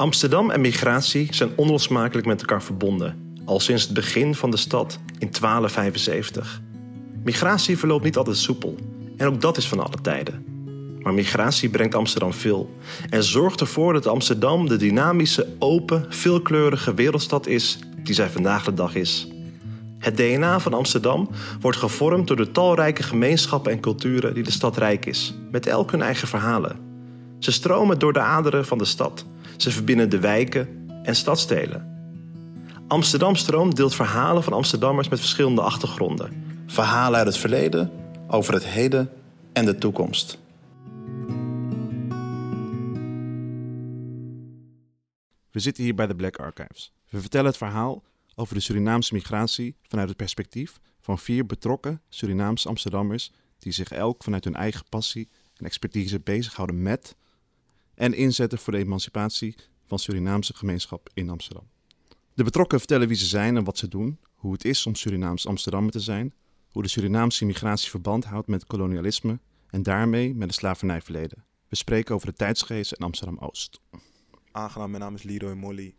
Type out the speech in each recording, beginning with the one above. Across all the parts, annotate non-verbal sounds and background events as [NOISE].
Amsterdam en migratie zijn onlosmakelijk met elkaar verbonden, al sinds het begin van de stad in 1275. Migratie verloopt niet altijd soepel, en ook dat is van alle tijden. Maar migratie brengt Amsterdam veel en zorgt ervoor dat Amsterdam de dynamische, open, veelkleurige wereldstad is die zij vandaag de dag is. Het DNA van Amsterdam wordt gevormd door de talrijke gemeenschappen en culturen die de stad rijk is, met elk hun eigen verhalen. Ze stromen door de aderen van de stad. Ze verbinden de wijken en stadstelen. Amsterdam Stroom deelt verhalen van Amsterdammers met verschillende achtergronden. Verhalen uit het verleden, over het heden en de toekomst. We zitten hier bij de Black Archives. We vertellen het verhaal over de Surinaamse migratie vanuit het perspectief van vier betrokken Surinaamse Amsterdammers die zich elk vanuit hun eigen passie en expertise bezighouden met en inzetten voor de emancipatie van Surinaamse gemeenschap in Amsterdam. De betrokken vertellen wie ze zijn en wat ze doen, hoe het is om Surinaams Amsterdammer te zijn, hoe de Surinaamse migratie verband houdt met kolonialisme en daarmee met het slavernijverleden. We spreken over de tijdsgeest in Amsterdam-Oost. Aangenaam, mijn naam is Leroy Molly,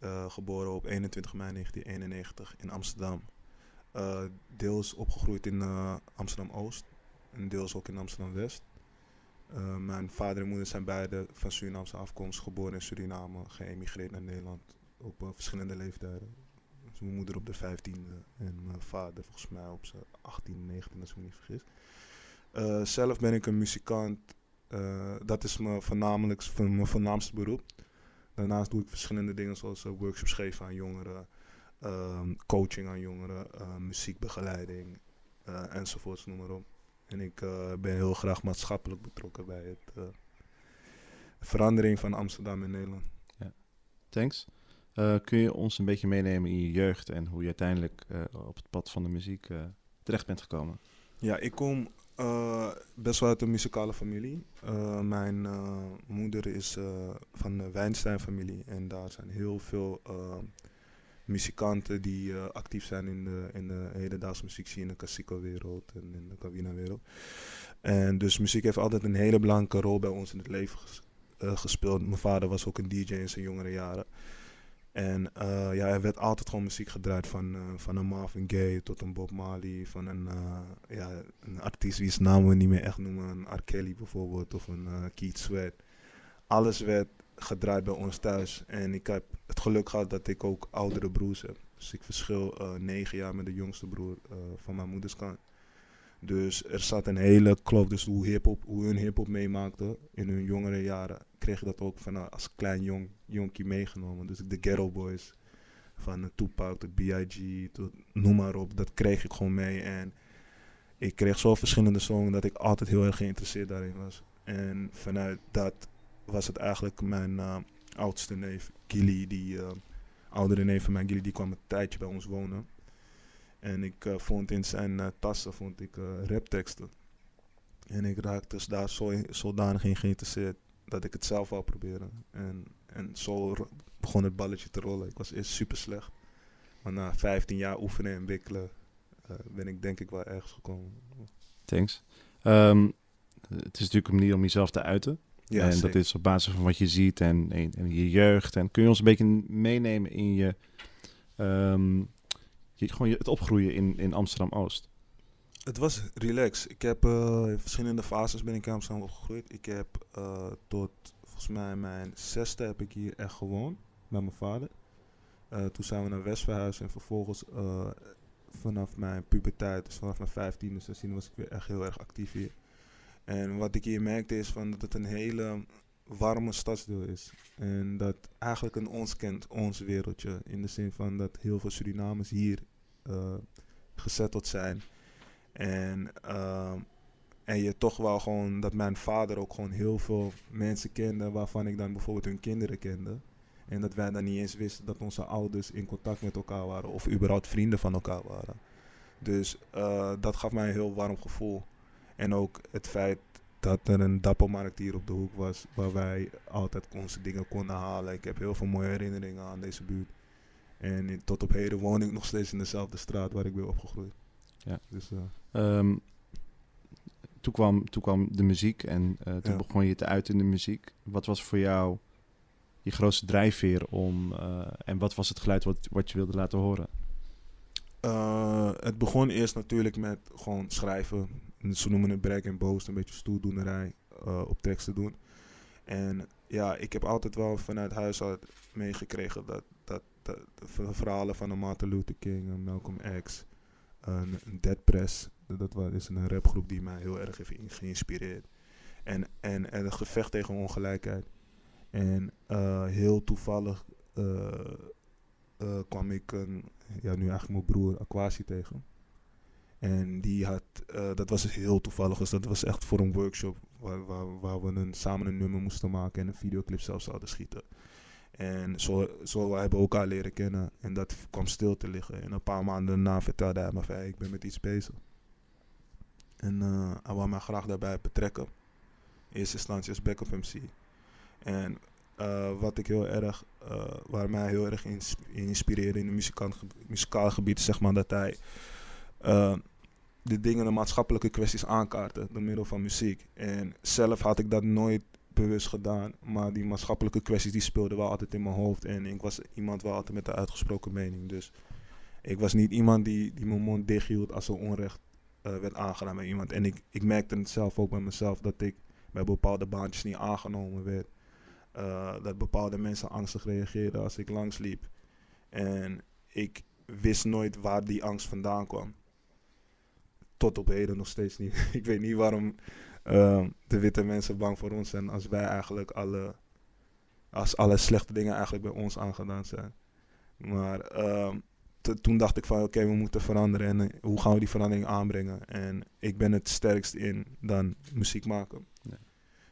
uh, geboren op 21 mei 1991 in Amsterdam. Uh, deels opgegroeid in uh, Amsterdam-Oost en deels ook in Amsterdam-West. Mijn vader en moeder zijn beide van Surinaamse afkomst, geboren in Suriname, geëmigreerd naar Nederland op verschillende leeftijden. Dus mijn moeder op de 15e en mijn vader volgens mij op zijn 18, 19 als ik me niet vergis. zelf ben ik een muzikant. dat is mijn, voornamelijk, mijn voornaamste beroep. Daarnaast doe ik verschillende dingen zoals uh, workshops geven aan jongeren, ehm, coaching aan jongeren, uh, muziekbegeleiding uh, enzovoorts, noem maar op. En ik ben heel graag maatschappelijk betrokken bij het verandering van Amsterdam in Nederland. Ja. Thanks. kun je ons een beetje meenemen in je jeugd en hoe je uiteindelijk op het pad van de muziek terecht bent gekomen? Ja, ik kom best wel uit een muzikale familie. Mijn moeder is van de Wijnstein-familie en daar zijn heel veel muzikanten die actief zijn in de, in de hedendaagse muziekscene, in de klassieke-wereld en in de cabina-wereld. En dus muziek heeft altijd een hele belangrijke rol bij ons in het leven ges gespeeld. Mijn vader was ook een DJ in zijn jongere jaren. En uh, ja, er werd altijd gewoon muziek gedraaid van, van een Marvin Gaye tot een Bob Marley. Van een, ja, een artiest wie's naam we niet meer echt noemen. Een R. Kelly bijvoorbeeld of een Keith Sweat. Alles werd gedraaid bij ons thuis. En ik heb het geluk gehad dat ik ook oudere broers heb. Dus ik verschil negen jaar met de jongste broer van mijn moeders kant. Dus er zat een hele kloof. Dus hoe, hip-hop, hoe hun hip-hop meemaakten in hun jongere jaren, kreeg ik dat ook van, uh, als klein jong, jonkie meegenomen. Dus de Ghetto Boys, van uh, Tupac B.I.G., tot, noem maar op, dat kreeg ik gewoon mee. En ik kreeg zo verschillende songs dat ik altijd heel erg geïnteresseerd daarin was. En vanuit dat was het eigenlijk mijn uh, oudste neef, Gilly, die uh, oudere neef van mij, Gilly, die kwam een tijdje bij ons wonen. En ik uh, vond in zijn tassen vond ik, uh, rapteksten. En ik raakte dus daar zo, zodanig in geïnteresseerd dat ik het zelf wou proberen. En, en zo begon het balletje te rollen. Ik was eerst super slecht. Maar na 15 jaar oefenen en wikkelen ben ik denk ik wel ergens gekomen. Thanks. Um, het is natuurlijk een manier om jezelf te uiten. Ja, en zeker. dat is op basis van wat je ziet en, en, en, je jeugd. En kun je ons een beetje meenemen in je... Um, je, gewoon het opgroeien in, in Amsterdam-Oost? Het was relax. Ik heb uh, in verschillende fases ben ik in Amsterdam opgegroeid. Ik heb uh, tot volgens mij mijn zesde heb ik hier echt gewoond met mijn vader. Uh, toen zijn we naar West verhuisd en vervolgens vanaf mijn puberteit, dus vanaf mijn 15 16 was ik weer echt heel erg actief hier. En wat ik hier merkte is van dat het een hele warme stadsdeel is. En dat eigenlijk een ons kent, ons wereldje. In de zin van dat heel veel Surinamers hier uh, gezetteld zijn. En, uh, en je toch wel gewoon, dat mijn vader ook gewoon heel veel mensen kende waarvan ik dan bijvoorbeeld hun kinderen kende. En dat wij dan niet eens wisten dat onze ouders in contact met elkaar waren of überhaupt vrienden van elkaar waren. Dus uh, dat gaf mij een heel warm gevoel. En ook het feit dat er een dappermarkt hier op de hoek was waar wij altijd onze dingen konden halen. Ik heb heel veel mooie herinneringen aan deze buurt. En tot op heden woon ik nog steeds in dezelfde straat waar ik ben opgegroeid. Ja. Dus, uh, um, toen, kwam, toen kwam de muziek en uh, toen ja. begon je te uit in de muziek. Wat was voor jou je grootste drijfveer om... eh, en wat was het geluid wat, wat je wilde laten horen? Eh, het begon eerst natuurlijk met gewoon schrijven. Ze noemen het brek en boost, een beetje stoeldoenerij eh, op teksten doen. En ja, ik heb altijd wel vanuit huis uit meegekregen dat, dat, de ver- verhalen van een Martin Luther King, Malcolm X, een, Dead Press, dat dat is een rapgroep die mij heel erg heeft geïnspireerd. En, en, en het gevecht tegen ongelijkheid. En eh, heel toevallig eh, kwam ik een, ja, nu eigenlijk mijn broer Aquasi tegen. En die had, eh, dat was heel toevallig, dus dat was echt voor een workshop waar, waar, waar we een, samen een nummer moesten maken en een videoclip zelfs zouden schieten. En zo, zo hebben we elkaar leren kennen en dat kwam stil te liggen. En een paar maanden daarna vertelde hij me van, ik ben met iets bezig. En eh, hij wou mij graag daarbij betrekken. In eerste instantie als backup MC. En eh, wat ik heel erg, waar mij heel erg ins- inspireerde in het muzikaal, gebied, zeg maar dat hij eh, de dingen, de maatschappelijke kwesties aankaarten door middel van muziek. En zelf had ik dat nooit bewust gedaan, maar die maatschappelijke kwesties die speelden wel altijd in mijn hoofd. En ik was iemand wel altijd met een uitgesproken mening. Dus ik was niet iemand die, die mijn mond dicht hield als er onrecht eh, werd aangedaan bij iemand. En ik, ik merkte het zelf ook bij mezelf dat ik bij bepaalde baantjes niet aangenomen werd. Eh, dat bepaalde mensen angstig reageerden als ik langsliep. En ik wist nooit waar die angst vandaan kwam. Tot op heden nog steeds niet. [LAUGHS] ik weet niet waarom eh, de witte mensen bang voor ons zijn als wij eigenlijk alle, als alle slechte dingen eigenlijk bij ons aangedaan zijn. Maar ehm, toen dacht ik van oké, we moeten veranderen en eh, hoe gaan we die verandering aanbrengen? En ik ben het sterkst in dan muziek maken. Ja.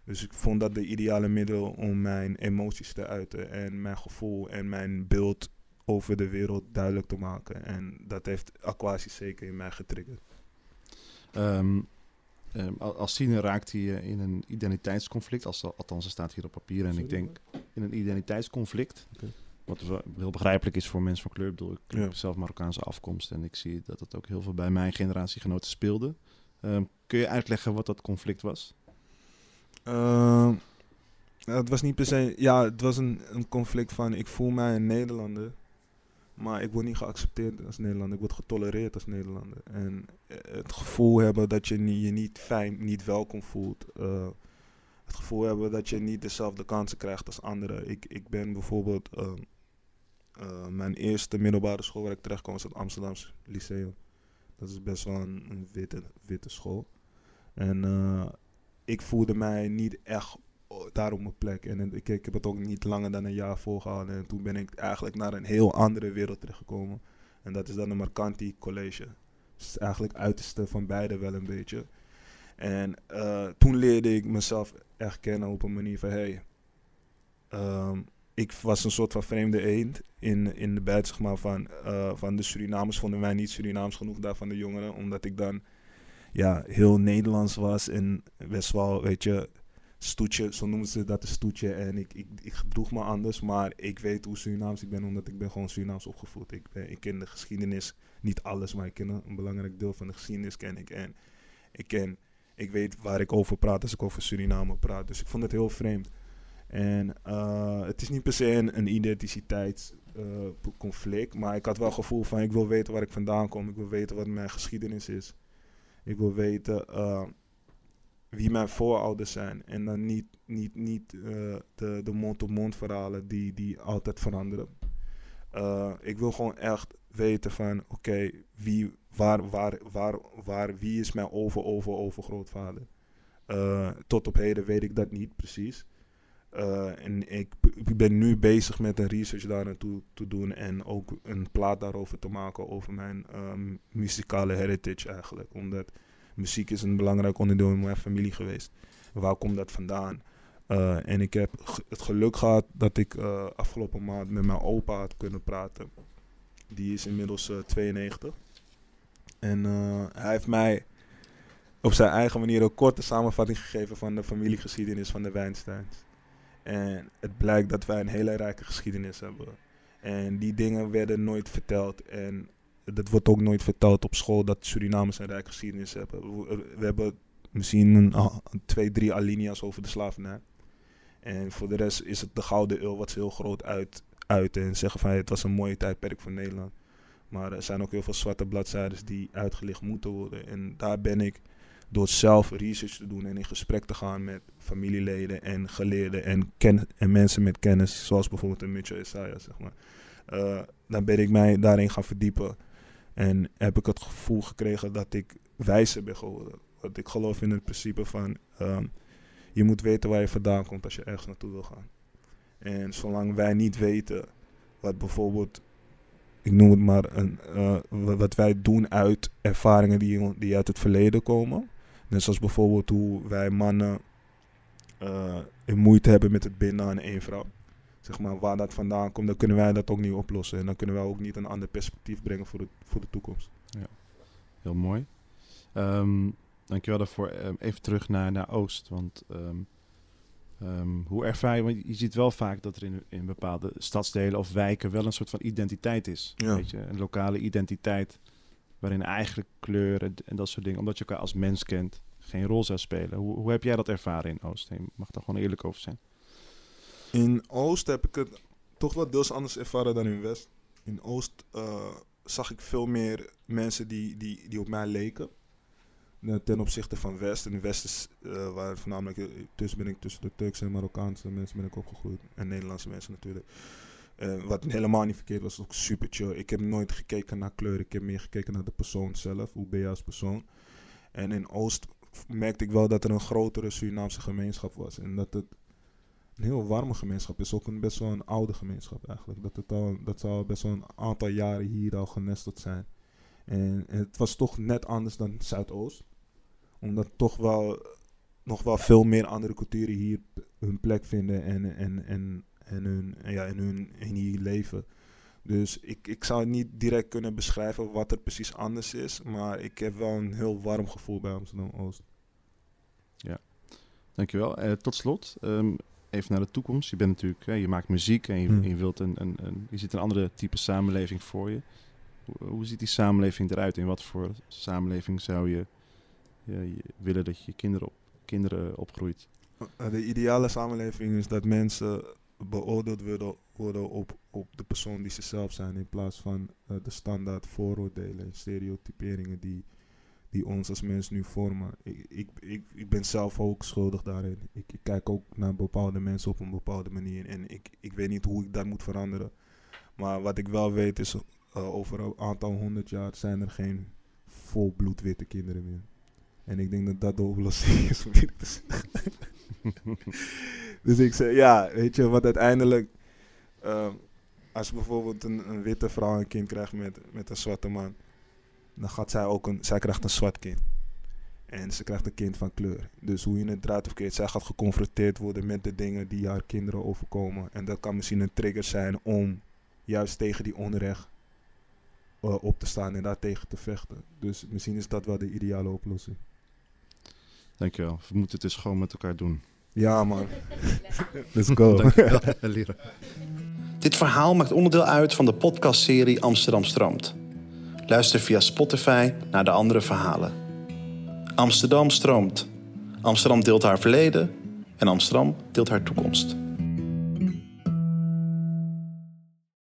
Dus ik vond dat de ideale middel om mijn emoties te uiten en mijn gevoel en mijn beeld over de wereld duidelijk te maken. En dat heeft Aquasi zeker in mij getriggerd. Ehm, ehm, al- als tiener raakte je in een identiteitsconflict, als, althans, er staat hier op papier. En ik denk in een identiteitsconflict. Wat heel begrijpelijk is voor mensen van kleur. Ik bedoel, ik Ja. heb zelf Marokkaanse afkomst en ik zie dat het ook heel veel bij mijn generatiegenoten speelde. Ehm, kun je uitleggen wat dat conflict was? Het was niet per se. Ja, het was een, een conflict van ik voel mij een Nederlander. Maar ik word niet geaccepteerd als Nederlander. Ik word getolereerd als Nederlander. En eh, het gevoel hebben dat je je niet fijn, niet welkom voelt. eh, het gevoel hebben dat je niet dezelfde kansen krijgt als anderen. Ik, ik ben bijvoorbeeld. eh, mijn eerste middelbare school waar ik terecht kwam was het Amsterdamse Lyceum. Dat is best wel een, een witte, witte school. En ik voelde mij niet echt o- daar op mijn plek. En ik, ik heb het ook niet langer dan een jaar volgehouden. En toen ben ik eigenlijk naar een heel andere wereld terechtgekomen. En dat is dan een Marcanti College. Dus eigenlijk uiterste van beide wel een beetje. En eh, toen leerde ik mezelf echt kennen op een manier van... Hey, ehm, ik was een soort van vreemde eend in, in de bed zeg maar, van, eh, van de Surinamers. Vonden mij niet Surinaams genoeg daar van de jongeren. Omdat ik dan ja, heel Nederlands was en best wel, weet je, stoetje, zo noemen ze dat een stoetje. En ik, ik, ik gedroeg me anders, maar ik weet hoe Surinaams ik ben, omdat ik ben gewoon Surinaams opgevoed. Ik, ben, ik ken de geschiedenis, niet alles, maar ik ken een, belangrijk deel van de geschiedenis ken ik. En ik ken, ik weet waar ik over praat als ik over Suriname praat. Dus ik vond het heel vreemd. En eh, het is niet per se een, een identiteitsconflict, maar ik had wel het gevoel van ik wil weten waar ik vandaan kom. Ik wil weten wat mijn geschiedenis is. Ik wil weten eh, wie mijn voorouders zijn. En dan niet, niet, niet eh, de, de mond-op-mond verhalen die, die altijd veranderen. Eh, ik wil gewoon echt weten van, oké, wie, waar, waar, waar, waar, wie is mijn over, over, overgrootvader? Eh, tot op heden weet ik dat niet precies. En ik, ik ben nu bezig met een research daar naartoe te doen en ook een plaat daarover te maken over mijn ehm, muzikale heritage eigenlijk. Omdat muziek is een belangrijk onderdeel in mijn familie geweest. Waar komt dat vandaan? Eh, en ik heb het geluk gehad dat ik eh, afgelopen maand met mijn opa had kunnen praten. Die is inmiddels eh, 92. En eh, hij heeft mij op zijn eigen manier een korte samenvatting gegeven van de familiegeschiedenis van de Weinsteins. En het blijkt dat wij een hele rijke geschiedenis hebben. En die dingen werden nooit verteld. En dat wordt ook nooit verteld op school dat Surinamers een rijke geschiedenis hebben. We, hebben misschien ah, twee, drie alinea's over de slavernij. En voor de rest is het de Gouden Eeuw wat ze heel groot uit, uit en zeggen van het was een mooie tijdperk voor Nederland. Maar er zijn ook heel veel zwarte bladzijden die uitgelicht moeten worden. En daar ben ik door zelf research te doen en in gesprek te gaan met familieleden en geleerden en mensen met kennis, zoals bijvoorbeeld een Mitchell Isaiah, zeg maar. Uh, dan ben ik mij daarin gaan verdiepen. En heb ik het gevoel gekregen dat ik wijzer ben geworden. Want ik geloof in het principe van um, je moet weten waar je vandaan komt als je ergens naartoe wil gaan. En zolang wij niet weten wat bijvoorbeeld, ik noem het maar, een, uh, wat wij doen uit ervaringen die, die uit het verleden komen. Net zoals bijvoorbeeld hoe wij mannen uh, in moeite hebben met het binden aan één vrouw. Zeg maar, waar dat vandaan komt, dan kunnen wij dat ook niet oplossen. En dan kunnen wij ook niet een ander perspectief brengen voor de, voor de toekomst. Ja, heel mooi. Um, dankjewel daarvoor. Um, even terug naar, naar Oost. Want um, um, hoe ervaar je, want je ziet wel vaak dat er in, in bepaalde stadsdelen of wijken wel een soort van identiteit is. Ja. Weet je, een lokale identiteit waarin eigenlijk kleuren en dat soort dingen, omdat je elkaar als mens kent, geen rol zou spelen. Hoe, hoe heb jij dat ervaren in Oost? Je mag daar gewoon eerlijk over zijn. In Oost heb ik het toch wel deels anders ervaren dan in West. In Oost uh, zag ik veel meer mensen die, die, die op mij leken. Uh, ten opzichte van West. In West is uh, waar voornamelijk tussen ben ik tussen de Turkse en Marokkaanse mensen ben ik opgegroeid. En Nederlandse mensen natuurlijk. Wat helemaal niet verkeerd was, ook super chill. Ik heb nooit gekeken naar kleur, ik heb meer gekeken naar de persoon zelf. Hoe ben je als persoon? En in Oost merkte ik wel dat er een grotere Surinaamse gemeenschap was. En dat het een heel warme gemeenschap is. Ook best wel een oude gemeenschap eigenlijk. Dat, het al, dat ze best wel een aantal jaren hier al genesteld zijn. En, en het was toch net anders dan Zuidoost. Omdat toch wel nog wel veel meer andere culturen hier hun plek vinden en, en, en, en, hun, ja, in hun in hier leven. Dus ik, ik zou niet direct kunnen beschrijven wat er precies anders is. Maar ik heb wel een heel warm gevoel bij Amsterdam-Oost. Ja, dankjewel. Uh, tot slot, um, even naar de toekomst. Je bent natuurlijk, hè, je maakt muziek en je, Hmm. je wilt een, een, een, je ziet een andere type samenleving voor je. Hoe, hoe ziet die samenleving eruit? In wat voor samenleving zou je, je, je willen dat je kinderen, op, kinderen opgroeit? Uh, De ideale samenleving is dat mensen beoordeeld worden, worden op, op de persoon die ze zelf zijn. In plaats van uh, de standaard vooroordelen en stereotyperingen die, die ons als mens nu vormen. Ik, ik, ik, ik ben zelf ook schuldig daarin. Ik, ik kijk ook naar bepaalde mensen op een bepaalde manier. En ik, ik weet niet hoe ik dat moet veranderen. Maar wat ik wel weet is, uh, over een aantal honderd jaar zijn er geen volbloed witte kinderen meer. En ik denk dat dat de oplossing is. om te zeggen. [LAUGHS] dus ik zeg, ja, weet je, wat uiteindelijk... Uh, als bijvoorbeeld een, een, witte vrouw een kind krijgt met, met een zwarte man... dan gaat zij ook een... Zij krijgt een zwart kind. En ze krijgt een kind van kleur. Dus hoe je het draait of keert, zij gaat geconfronteerd worden met de dingen die haar kinderen overkomen. En dat kan misschien een trigger zijn om juist tegen die onrecht uh, op te staan en daartegen te vechten. Dus misschien is dat wel de ideale oplossing. Dankjewel. We moeten het dus gewoon met elkaar doen. Ja, man. [LAUGHS] Let's go. Dankjewel. Dit verhaal maakt onderdeel uit van de podcastserie Amsterdam Stroomt. Luister via Spotify naar de andere verhalen. Amsterdam stroomt. Amsterdam deelt haar verleden en Amsterdam deelt haar toekomst.